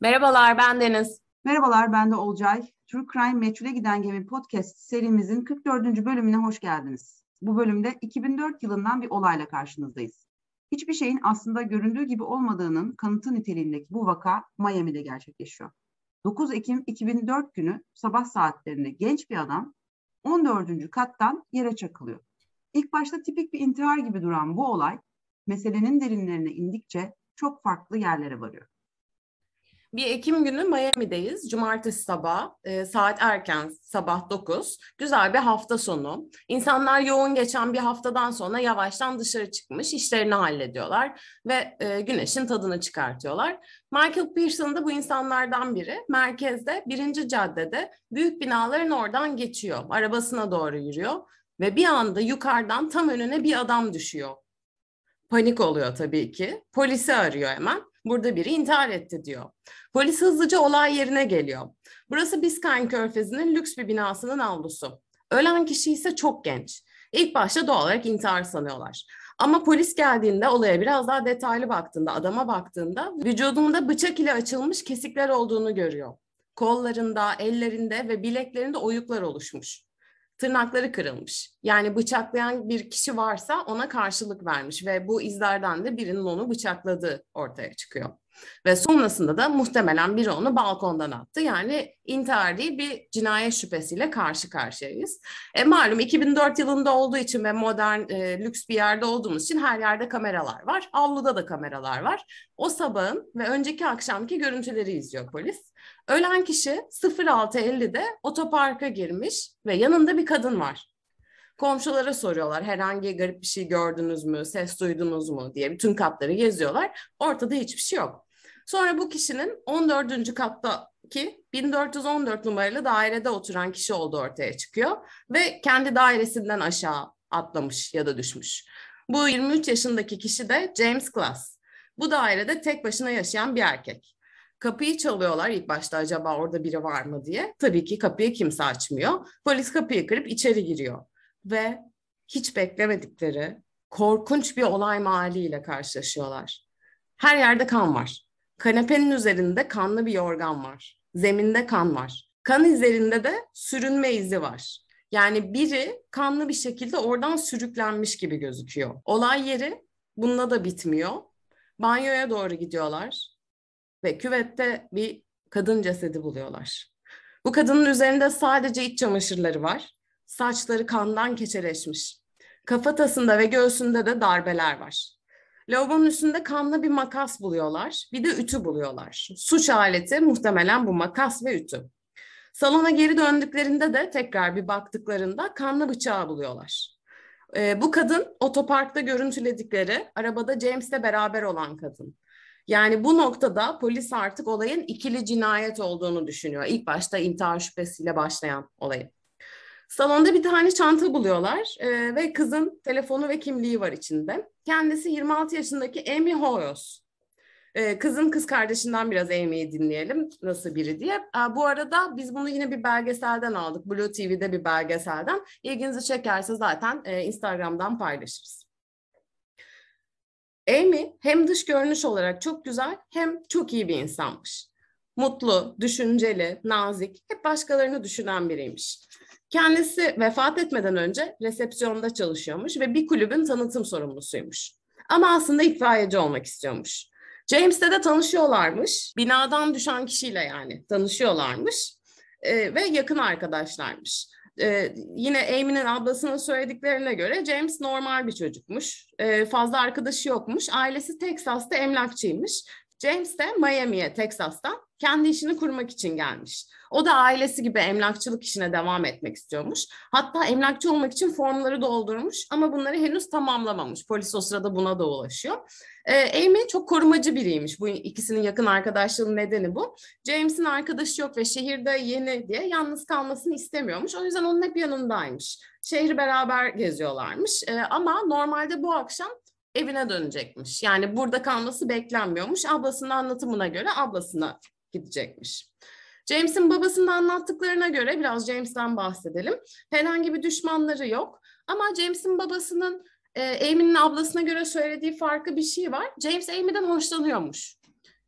Merhabalar, ben Deniz. Merhabalar, ben de Olcay. True Crime Meçhule Giden Gemi podcast serimizin 44. bölümüne hoş geldiniz. Bu bölümde 2004 yılından bir olayla karşınızdayız. Hiçbir şeyin aslında göründüğü gibi olmadığının kanıtı niteliğindeki bu vaka Miami'de gerçekleşiyor. 9 Ekim 2004 günü sabah saatlerinde genç bir adam 14. kattan yere çakılıyor. İlk başta tipik bir intihar gibi duran bu olay meselenin derinlerine indikçe çok farklı yerlere varıyor. Bir Ekim günü Miami'deyiz. Cumartesi sabah, e, saat erken, sabah 9. Güzel bir hafta sonu. İnsanlar yoğun geçen bir haftadan sonra yavaştan dışarı çıkmış, işlerini hallediyorlar ve e, güneşin tadını çıkartıyorlar. Michael Pearson da bu insanlardan biri. Merkezde, birinci caddede büyük binaların oradan geçiyor. Arabasına doğru yürüyor ve bir anda yukarıdan tam önüne bir adam düşüyor. Panik oluyor tabii ki. Polisi arıyor hemen. Burada biri intihar etti diyor. Polis hızlıca olay yerine geliyor. Burası Biscayne Körfezi'nin lüks bir binasının avlusu. Ölen kişi ise çok genç. İlk başta doğal olarak intihar sanıyorlar. Ama polis geldiğinde olaya biraz daha detaylı baktığında, adama baktığında vücudunda bıçak ile açılmış kesikler olduğunu görüyor. Kollarında, ellerinde ve bileklerinde oyuklar oluşmuş tırnakları kırılmış. Yani bıçaklayan bir kişi varsa ona karşılık vermiş ve bu izlerden de birinin onu bıçakladığı ortaya çıkıyor. Ve sonrasında da muhtemelen biri onu balkondan attı. Yani intihar değil bir cinayet şüphesiyle karşı karşıyayız. E, malum 2004 yılında olduğu için ve modern e, lüks bir yerde olduğumuz için her yerde kameralar var. Avluda da kameralar var. O sabahın ve önceki akşamki görüntüleri izliyor polis. Ölen kişi 06.50'de otoparka girmiş ve yanında bir kadın var. Komşulara soruyorlar herhangi garip bir şey gördünüz mü, ses duydunuz mu diye bütün katları geziyorlar. Ortada hiçbir şey yok. Sonra bu kişinin 14. kattaki 1414 numaralı dairede oturan kişi olduğu ortaya çıkıyor ve kendi dairesinden aşağı atlamış ya da düşmüş. Bu 23 yaşındaki kişi de James Glass. Bu dairede tek başına yaşayan bir erkek. Kapıyı çalıyorlar ilk başta acaba orada biri var mı diye. Tabii ki kapıyı kimse açmıyor. Polis kapıyı kırıp içeri giriyor. Ve hiç beklemedikleri korkunç bir olay mahalliyle karşılaşıyorlar. Her yerde kan var. Kanepenin üzerinde kanlı bir yorgan var. Zeminde kan var. Kan izlerinde de sürünme izi var. Yani biri kanlı bir şekilde oradan sürüklenmiş gibi gözüküyor. Olay yeri bununla da bitmiyor. Banyoya doğru gidiyorlar ve küvette bir kadın cesedi buluyorlar. Bu kadının üzerinde sadece iç çamaşırları var. Saçları kandan keçeleşmiş. Kafatasında ve göğsünde de darbeler var. Lavabonun üstünde kanlı bir makas buluyorlar. Bir de ütü buluyorlar. Suç aleti muhtemelen bu makas ve ütü. Salona geri döndüklerinde de tekrar bir baktıklarında kanlı bıçağı buluyorlar. Ee, bu kadın otoparkta görüntüledikleri arabada James'le beraber olan kadın. Yani bu noktada polis artık olayın ikili cinayet olduğunu düşünüyor. İlk başta intihar şüphesiyle başlayan olayı. Salonda bir tane çanta buluyorlar e, ve kızın telefonu ve kimliği var içinde. Kendisi 26 yaşındaki Amy Hoyos. E, kızın kız kardeşinden biraz Amy'yi dinleyelim nasıl biri diye. E, bu arada biz bunu yine bir belgeselden aldık. Blue TV'de bir belgeselden. İlginizi çekerse zaten e, Instagram'dan paylaşırız. Amy hem dış görünüş olarak çok güzel hem çok iyi bir insanmış. Mutlu, düşünceli, nazik, hep başkalarını düşünen biriymiş. Kendisi vefat etmeden önce resepsiyonda çalışıyormuş ve bir kulübün tanıtım sorumlusuymuş. Ama aslında itfaiyeci olmak istiyormuş. James'le de tanışıyorlarmış. Binadan düşen kişiyle yani tanışıyorlarmış. Ee, ve yakın arkadaşlarmış. Ee, yine Amy'nin ablasının söylediklerine göre James normal bir çocukmuş. Ee, fazla arkadaşı yokmuş. Ailesi Texas'ta emlakçıymış. James de Miami'ye, Texas'tan kendi işini kurmak için gelmiş. O da ailesi gibi emlakçılık işine devam etmek istiyormuş. Hatta emlakçı olmak için formları doldurmuş ama bunları henüz tamamlamamış. Polis o sırada buna da ulaşıyor. Ee, Amy çok korumacı biriymiş. Bu ikisinin yakın arkadaşlığının nedeni bu. James'in arkadaşı yok ve şehirde yeni diye yalnız kalmasını istemiyormuş. O yüzden onun hep yanındaymış. Şehri beraber geziyorlarmış. Ee, ama normalde bu akşam evine dönecekmiş. Yani burada kalması beklenmiyormuş. Ablasının anlatımına göre ablasına gidecekmiş. James'in babasının anlattıklarına göre biraz James'ten bahsedelim. Herhangi bir düşmanları yok. Ama James'in babasının e, Amy'nin ablasına göre söylediği farklı bir şey var. James Amy'den hoşlanıyormuş.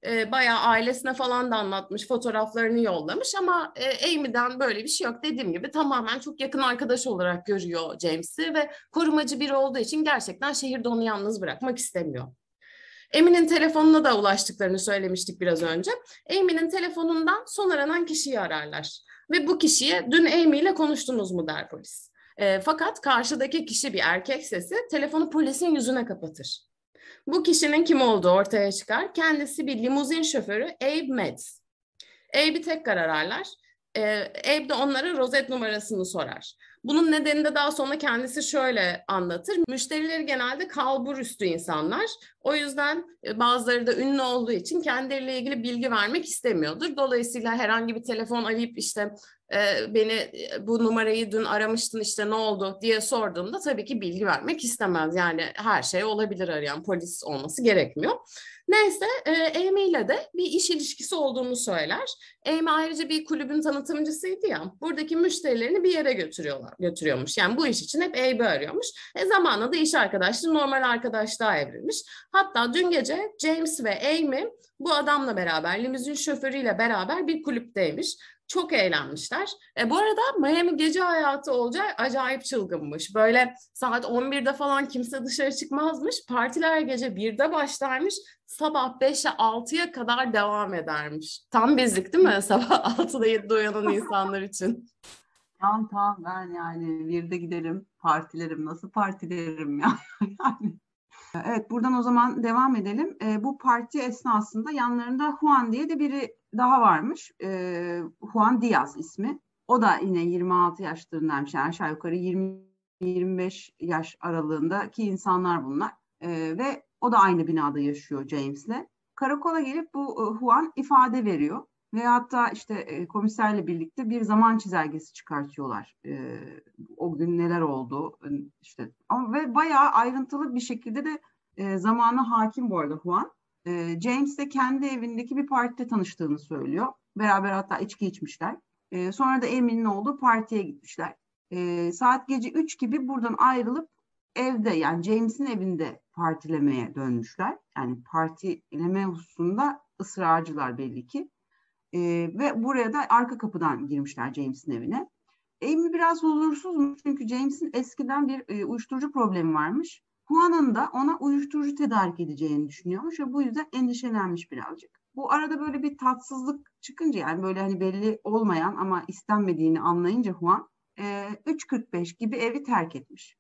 E, bayağı ailesine falan da anlatmış, fotoğraflarını yollamış ama e, Amy'den böyle bir şey yok. Dediğim gibi tamamen çok yakın arkadaş olarak görüyor James'i ve korumacı biri olduğu için gerçekten şehirde onu yalnız bırakmak istemiyor. Amy'nin telefonuna da ulaştıklarını söylemiştik biraz önce. Amy'nin telefonundan son aranan kişiyi ararlar. Ve bu kişiye dün Amy ile konuştunuz mu der polis. E, fakat karşıdaki kişi bir erkek sesi telefonu polisin yüzüne kapatır. Bu kişinin kim olduğu ortaya çıkar. Kendisi bir limuzin şoförü Abe Metz. Abe'i tekrar ararlar. Ee, Abe de onlara rozet numarasını sorar. Bunun nedeni de daha sonra kendisi şöyle anlatır. Müşterileri genelde kalbur üstü insanlar. O yüzden e, bazıları da ünlü olduğu için kendileriyle ilgili bilgi vermek istemiyordur. Dolayısıyla herhangi bir telefon arayıp işte e, beni e, bu numarayı dün aramıştın işte ne oldu diye sorduğumda tabii ki bilgi vermek istemez. Yani her şey olabilir arayan polis olması gerekmiyor. Neyse e, Amy ile de bir iş ilişkisi olduğunu söyler. Amy ayrıca bir kulübün tanıtımcısıydı ya. Buradaki müşterilerini bir yere götürüyorlar, götürüyormuş. Yani bu iş için hep Abe'i arıyormuş. E zamanla da iş arkadaşlığı normal arkadaşlığa evrilmiş. Hatta dün gece James ve Amy bu adamla beraber, limuzin şoförüyle beraber bir kulüpteymiş. Çok eğlenmişler. E, bu arada Miami gece hayatı olacak acayip çılgınmış. Böyle saat 11'de falan kimse dışarı çıkmazmış. Partiler gece 1'de başlarmış. Sabah 5'e 6'ya kadar devam edermiş. Tam bizlik değil mi? Sabah 6'da 7'de uyanan insanlar için. Tamam tamam ben yani bir de giderim partilerim nasıl partilerim ya yani. Evet buradan o zaman devam edelim. E, bu parti esnasında yanlarında Juan diye de biri daha varmış. E, Juan Diaz ismi. O da yine 26 yaşlarındaymış. Yani aşağı yukarı 20-25 yaş aralığındaki insanlar bunlar. E, ve o da aynı binada yaşıyor James'le. Karakola gelip bu Juan ifade veriyor. Ve hatta işte e, komiserle birlikte bir zaman çizelgesi çıkartıyorlar. E, o gün neler oldu işte ama ve bayağı ayrıntılı bir şekilde de e, zamana hakim bu arada Juan. E, James de kendi evindeki bir partide tanıştığını söylüyor. Beraber hatta içki içmişler. E, sonra da Amy'nin olduğu partiye gitmişler. E, saat gece 3 gibi buradan ayrılıp evde yani James'in evinde partilemeye dönmüşler. Yani partileme hususunda ısrarcılar belli ki. E, ve buraya da arka kapıdan girmişler James'in evine. Amy biraz huzursuzmuş çünkü James'in eskiden bir e, uyuşturucu problemi varmış. Juan'ın da ona uyuşturucu tedarik edeceğini düşünüyormuş ve bu yüzden endişelenmiş birazcık. Bu arada böyle bir tatsızlık çıkınca yani böyle hani belli olmayan ama istenmediğini anlayınca Juan e, 3.45 gibi evi terk etmiş.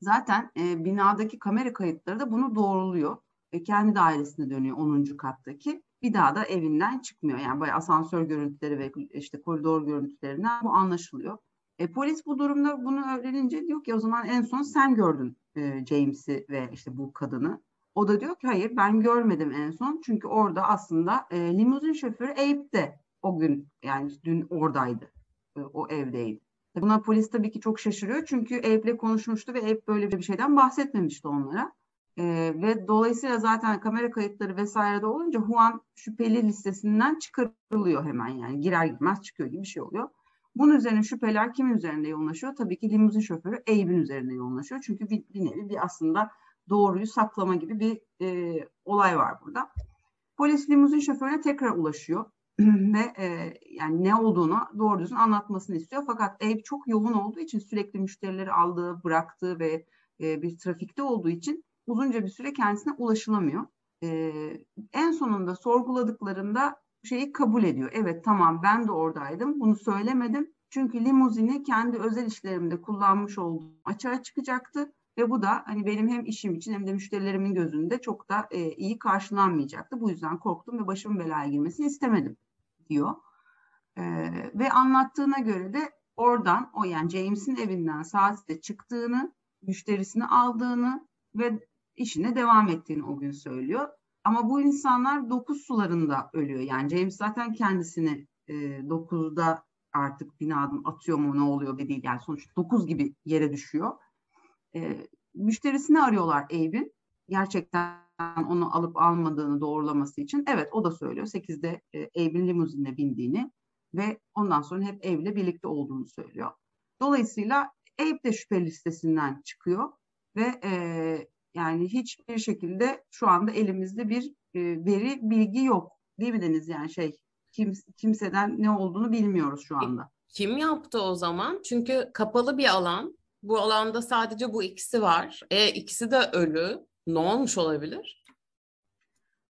Zaten e, binadaki kamera kayıtları da bunu doğruluyor. E, kendi dairesine dönüyor 10. kattaki bir daha da evinden çıkmıyor. Yani böyle asansör görüntüleri ve işte koridor görüntülerinden bu anlaşılıyor. E, polis bu durumda bunu öğrenince diyor ki o zaman en son sen gördün e, James'i ve işte bu kadını. O da diyor ki hayır ben görmedim en son. Çünkü orada aslında e, limuzin şoförü Abe de o gün yani dün oradaydı. E, o evdeydi. Buna polis tabii ki çok şaşırıyor. Çünkü Abe'le konuşmuştu ve Abe böyle bir şeyden bahsetmemişti onlara. E, ve dolayısıyla zaten kamera kayıtları vesaire de olunca Juan şüpheli listesinden çıkarılıyor hemen yani girer girmez çıkıyor gibi bir şey oluyor. Bunun üzerine şüpheler kimin üzerinde yoğunlaşıyor? Tabii ki limuzin şoförü Abe'in üzerinde yoğunlaşıyor. Çünkü bir, bir nevi bir aslında doğruyu saklama gibi bir e, olay var burada. Polis limuzin şoförüne tekrar ulaşıyor ve e, yani ne olduğunu doğru düzgün anlatmasını istiyor. Fakat Abe çok yoğun olduğu için sürekli müşterileri aldığı, bıraktığı ve e, bir trafikte olduğu için uzunca bir süre kendisine ulaşılamıyor. E, en sonunda sorguladıklarında şeyi kabul ediyor. Evet tamam ben de oradaydım. Bunu söylemedim. Çünkü limuzini kendi özel işlerimde kullanmış olduğum açığa çıkacaktı. Ve bu da hani benim hem işim için hem de müşterilerimin gözünde çok da e, iyi karşılanmayacaktı. Bu yüzden korktum ve başımın belaya girmesini istemedim diyor. E, ve anlattığına göre de oradan o yani James'in evinden saatte çıktığını, müşterisini aldığını ve işine devam ettiğini o gün söylüyor. Ama bu insanlar dokuz sularında ölüyor. Yani James zaten kendisini e, dokuzda artık binadan atıyor mu ne oluyor değil. Yani sonuçta dokuz gibi yere düşüyor. E, müşterisini arıyorlar Abe'in. Gerçekten onu alıp almadığını doğrulaması için. Evet o da söylüyor. Sekizde e, Abe'in limuzinine bindiğini ve ondan sonra hep evle birlikte olduğunu söylüyor. Dolayısıyla Abe de şüphe listesinden çıkıyor ve e, yani hiçbir şekilde şu anda elimizde bir e, veri, bilgi yok. Değil mi Deniz? Yani şey kim, kimseden ne olduğunu bilmiyoruz şu anda. Kim yaptı o zaman? Çünkü kapalı bir alan. Bu alanda sadece bu ikisi var. E ikisi de ölü. Ne olmuş olabilir?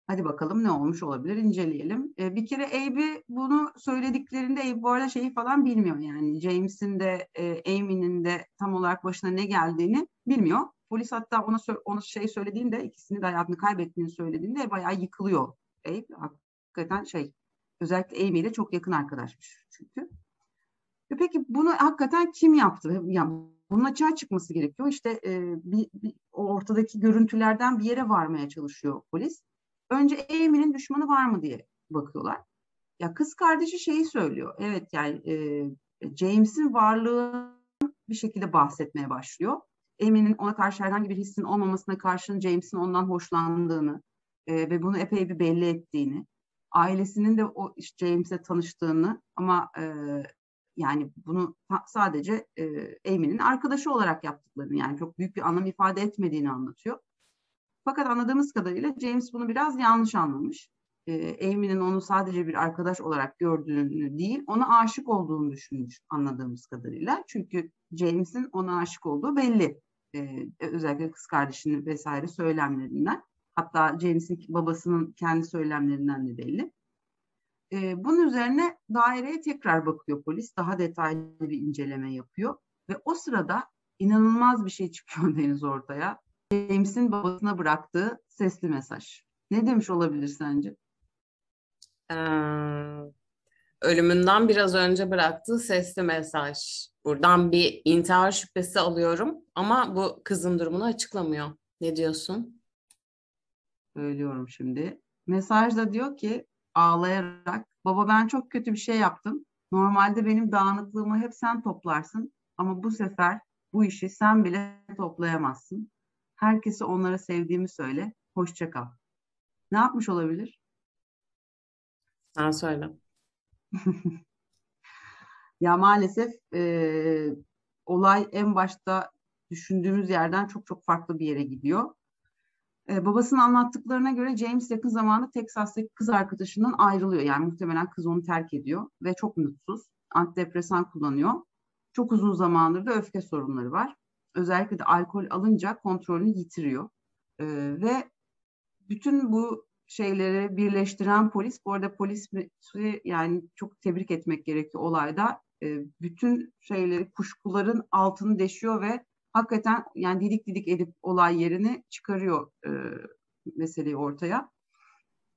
Hadi bakalım ne olmuş olabilir inceleyelim. Ee, bir kere Abe bunu söylediklerinde Abe bu arada şeyi falan bilmiyor yani James'in de e, Amy'nin de tam olarak başına ne geldiğini bilmiyor. Polis hatta ona ona şey söylediğinde ikisini de hayatını kaybettiğini söylediğinde bayağı yıkılıyor Abe. Hakikaten şey özellikle Amy ile çok yakın arkadaşmış çünkü. E peki bunu hakikaten kim yaptı? Yani bunun açığa çıkması gerekiyor. İşte e, bir, bir, o ortadaki görüntülerden bir yere varmaya çalışıyor polis. Önce Amy'nin düşmanı var mı diye bakıyorlar. Ya kız kardeşi şeyi söylüyor. Evet yani e, James'in varlığı bir şekilde bahsetmeye başlıyor. Amy'nin ona karşı herhangi bir hissin olmamasına karşın James'in ondan hoşlandığını e, ve bunu epey bir belli ettiğini, ailesinin de o James'e tanıştığını ama e, yani bunu sadece e, Amy'nin arkadaşı olarak yaptıklarını yani çok büyük bir anlam ifade etmediğini anlatıyor. Fakat anladığımız kadarıyla James bunu biraz yanlış anlamış. E, Amy'nin onu sadece bir arkadaş olarak gördüğünü değil, ona aşık olduğunu düşünmüş anladığımız kadarıyla. Çünkü James'in ona aşık olduğu belli. E, özellikle kız kardeşinin vesaire söylemlerinden. Hatta James'in babasının kendi söylemlerinden de belli. E, bunun üzerine daireye tekrar bakıyor polis. Daha detaylı bir inceleme yapıyor. Ve o sırada inanılmaz bir şey çıkıyor Deniz ortaya. James'in babasına bıraktığı sesli mesaj. Ne demiş olabilir sence? Ee, ölümünden biraz önce bıraktığı sesli mesaj. Buradan bir intihar şüphesi alıyorum ama bu kızın durumunu açıklamıyor. Ne diyorsun? Söylüyorum şimdi. Mesajda diyor ki ağlayarak baba ben çok kötü bir şey yaptım. Normalde benim dağınıklığımı hep sen toplarsın ama bu sefer bu işi sen bile toplayamazsın. Herkese onlara sevdiğimi söyle. Hoşça kal. Ne yapmış olabilir? Sen söyle. ya maalesef e, olay en başta düşündüğümüz yerden çok çok farklı bir yere gidiyor. E, babasının anlattıklarına göre James yakın zamanda Texas'taki kız arkadaşından ayrılıyor. Yani muhtemelen kız onu terk ediyor ve çok mutsuz. Antidepresan kullanıyor. Çok uzun zamandır da öfke sorunları var özellikle de alkol alınca kontrolünü yitiriyor. E, ve bütün bu şeyleri birleştiren polis, bu arada polis yani çok tebrik etmek gerekiyor olayda. E, bütün şeyleri, kuşkuların altını deşiyor ve hakikaten yani didik didik edip olay yerini çıkarıyor e, meseleyi ortaya.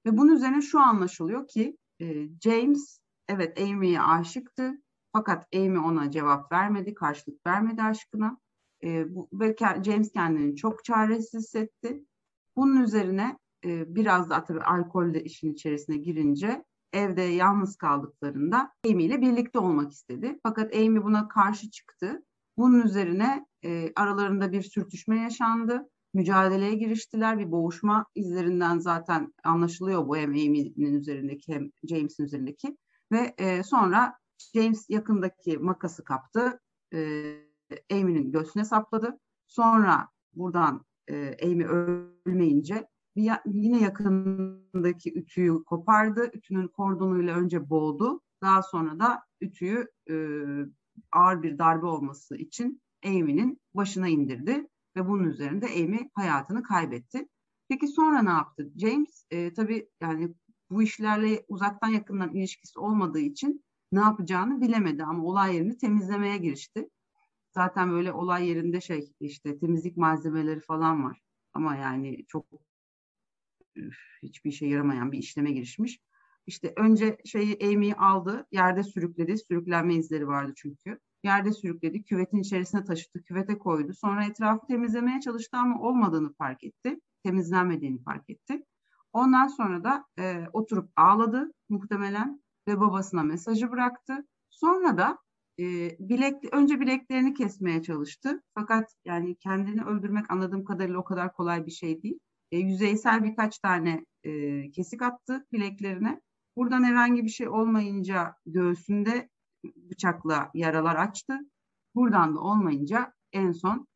Ve bunun üzerine şu anlaşılıyor ki e, James evet Amy'ye aşıktı fakat Amy ona cevap vermedi, karşılık vermedi aşkına. E, bu, ve James kendini çok çaresiz hissetti. Bunun üzerine e, biraz daha tabii alkol de işin içerisine girince evde yalnız kaldıklarında Amy ile birlikte olmak istedi. Fakat Amy buna karşı çıktı. Bunun üzerine e, aralarında bir sürtüşme yaşandı. Mücadeleye giriştiler. Bir boğuşma izlerinden zaten anlaşılıyor bu hem Amy'nin üzerindeki hem James'in üzerindeki. Ve e, sonra James yakındaki makası kaptı. E, Amy'nin göğsüne sapladı. Sonra buradan e, Amy ölmeyince bir, yine yakındaki ütüyü kopardı. Ütünün kordonuyla önce boğdu. Daha sonra da ütüyü e, ağır bir darbe olması için Amy'nin başına indirdi ve bunun üzerinde Amy hayatını kaybetti. Peki sonra ne yaptı? James e, tabii yani bu işlerle uzaktan yakından ilişkisi olmadığı için ne yapacağını bilemedi ama olay yerini temizlemeye girişti. Zaten böyle olay yerinde şey işte temizlik malzemeleri falan var. Ama yani çok hiçbir işe yaramayan bir işleme girişmiş. İşte önce şeyi Amy'yi aldı, yerde sürükledi. Sürüklenme izleri vardı çünkü. Yerde sürükledi, küvetin içerisine taşıdı, küvete koydu. Sonra etrafı temizlemeye çalıştı ama olmadığını fark etti. Temizlenmediğini fark etti. Ondan sonra da e, oturup ağladı muhtemelen ve babasına mesajı bıraktı. Sonra da e, bilek önce bileklerini kesmeye çalıştı. Fakat yani kendini öldürmek anladığım kadarıyla o kadar kolay bir şey değil. E, yüzeysel birkaç tane e, kesik attı bileklerine. Buradan herhangi bir şey olmayınca göğsünde bıçakla yaralar açtı. Buradan da olmayınca en son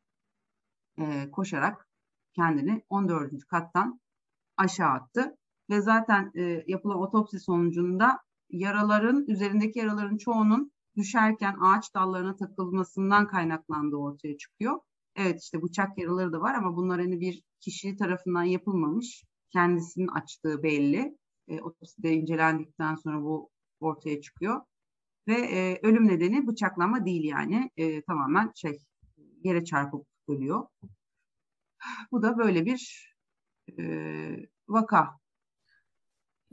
e, koşarak kendini 14. kattan aşağı attı. Ve zaten e, yapılan otopsi sonucunda yaraların, üzerindeki yaraların çoğunun düşerken ağaç dallarına takılmasından kaynaklandığı ortaya çıkıyor. Evet işte bıçak yaraları da var ama bunlar hani bir kişi tarafından yapılmamış. Kendisinin açtığı belli. E, otopside incelendikten sonra bu ortaya çıkıyor. Ve e, ölüm nedeni bıçaklama değil yani. E, tamamen şey yere çarpıp ölüyor. Bu da böyle bir e, vaka.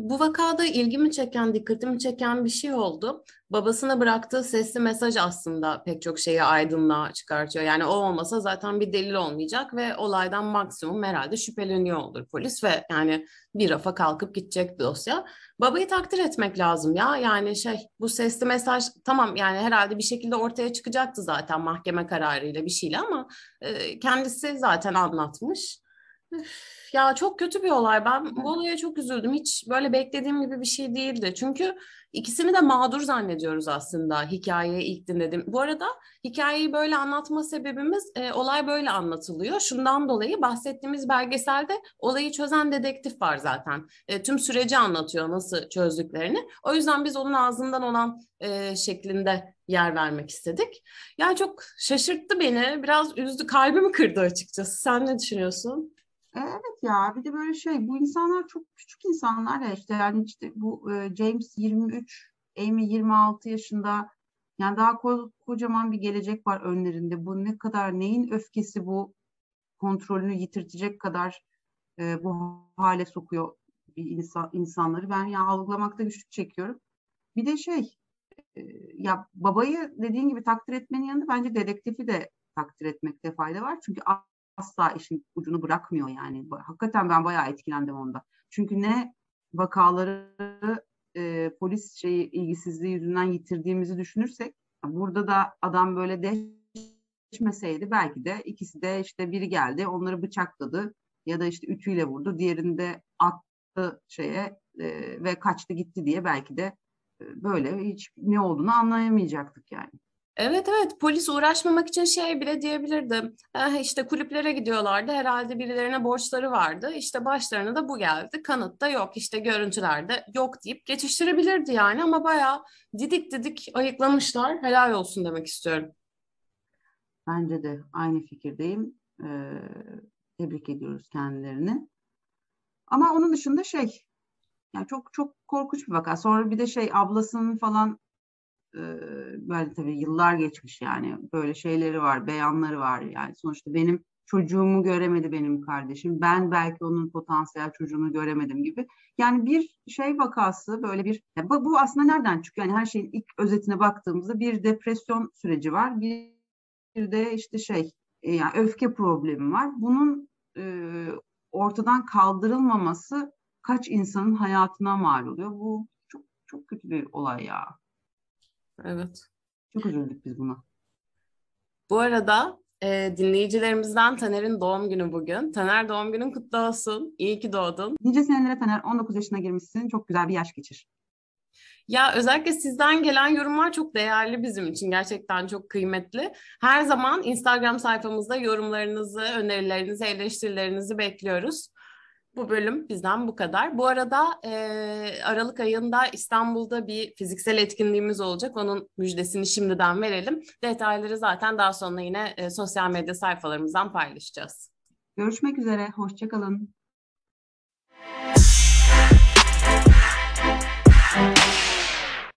Bu vakada ilgimi çeken, dikkatimi çeken bir şey oldu. Babasına bıraktığı sesli mesaj aslında pek çok şeyi aydınlığa çıkartıyor. Yani o olmasa zaten bir delil olmayacak ve olaydan maksimum herhalde şüpheleniyor olur polis ve yani bir rafa kalkıp gidecek dosya. Babayı takdir etmek lazım ya. Yani şey bu sesli mesaj tamam yani herhalde bir şekilde ortaya çıkacaktı zaten mahkeme kararıyla bir şeyle ama e, kendisi zaten anlatmış. Ya çok kötü bir olay. Ben bu olaya çok üzüldüm. Hiç böyle beklediğim gibi bir şey değildi. Çünkü ikisini de mağdur zannediyoruz aslında hikayeyi ilk dinledim. Bu arada hikayeyi böyle anlatma sebebimiz e, olay böyle anlatılıyor. Şundan dolayı bahsettiğimiz belgeselde olayı çözen dedektif var zaten. E, tüm süreci anlatıyor nasıl çözdüklerini. O yüzden biz onun ağzından olan e, şeklinde yer vermek istedik. Yani çok şaşırttı beni. Biraz üzdü, kalbimi kırdı açıkçası. Sen ne düşünüyorsun? Evet ya bir de böyle şey bu insanlar çok küçük insanlar ya işte yani işte bu e, James 23, Amy 26 yaşında yani daha ko- kocaman bir gelecek var önlerinde. Bu ne kadar neyin öfkesi bu kontrolünü yitirtecek kadar e, bu hale sokuyor bir insan, insanları. Ben ya algılamakta güçlük çekiyorum. Bir de şey e, ya babayı dediğin gibi takdir etmenin yanında bence dedektifi de takdir etmekte fayda var. Çünkü asla işin ucunu bırakmıyor yani. Hakikaten ben bayağı etkilendim onda. Çünkü ne vakaları e, polis şeyi ilgisizliği yüzünden yitirdiğimizi düşünürsek burada da adam böyle deşmeseydi belki de ikisi de işte biri geldi onları bıçakladı ya da işte ütüyle vurdu diğerini de attı şeye e, ve kaçtı gitti diye belki de e, böyle hiç ne olduğunu anlayamayacaktık yani. Evet evet polis uğraşmamak için şey bile diyebilirdi. Eh, işte kulüplere gidiyorlardı herhalde birilerine borçları vardı. İşte başlarına da bu geldi. Kanıt da yok işte görüntülerde yok deyip geçiştirebilirdi yani ama bayağı didik didik ayıklamışlar. Helal olsun demek istiyorum. Bence de aynı fikirdeyim. Ee, tebrik ediyoruz kendilerini. Ama onun dışında şey yani çok çok korkunç bir vaka. Sonra bir de şey ablasının falan böyle tabii yıllar geçmiş yani böyle şeyleri var, beyanları var yani sonuçta benim çocuğumu göremedi benim kardeşim. Ben belki onun potansiyel çocuğunu göremedim gibi. Yani bir şey vakası böyle bir bu, aslında nereden çıkıyor? Yani her şeyin ilk özetine baktığımızda bir depresyon süreci var. Bir, bir de işte şey yani öfke problemi var. Bunun e, ortadan kaldırılmaması kaç insanın hayatına mal oluyor. Bu çok çok kötü bir olay ya. Evet. Çok üzüldük biz buna. Bu arada e, dinleyicilerimizden Taner'in doğum günü bugün. Taner doğum günün kutlu olsun. İyi ki doğdun. Nice senelere Taner 19 yaşına girmişsin. Çok güzel bir yaş geçir. Ya özellikle sizden gelen yorumlar çok değerli bizim için. Gerçekten çok kıymetli. Her zaman Instagram sayfamızda yorumlarınızı, önerilerinizi, eleştirilerinizi bekliyoruz. Bu bölüm bizden bu kadar. Bu arada e, Aralık ayında İstanbul'da bir fiziksel etkinliğimiz olacak. Onun müjdesini şimdiden verelim. Detayları zaten daha sonra yine e, sosyal medya sayfalarımızdan paylaşacağız. Görüşmek üzere, hoşçakalın.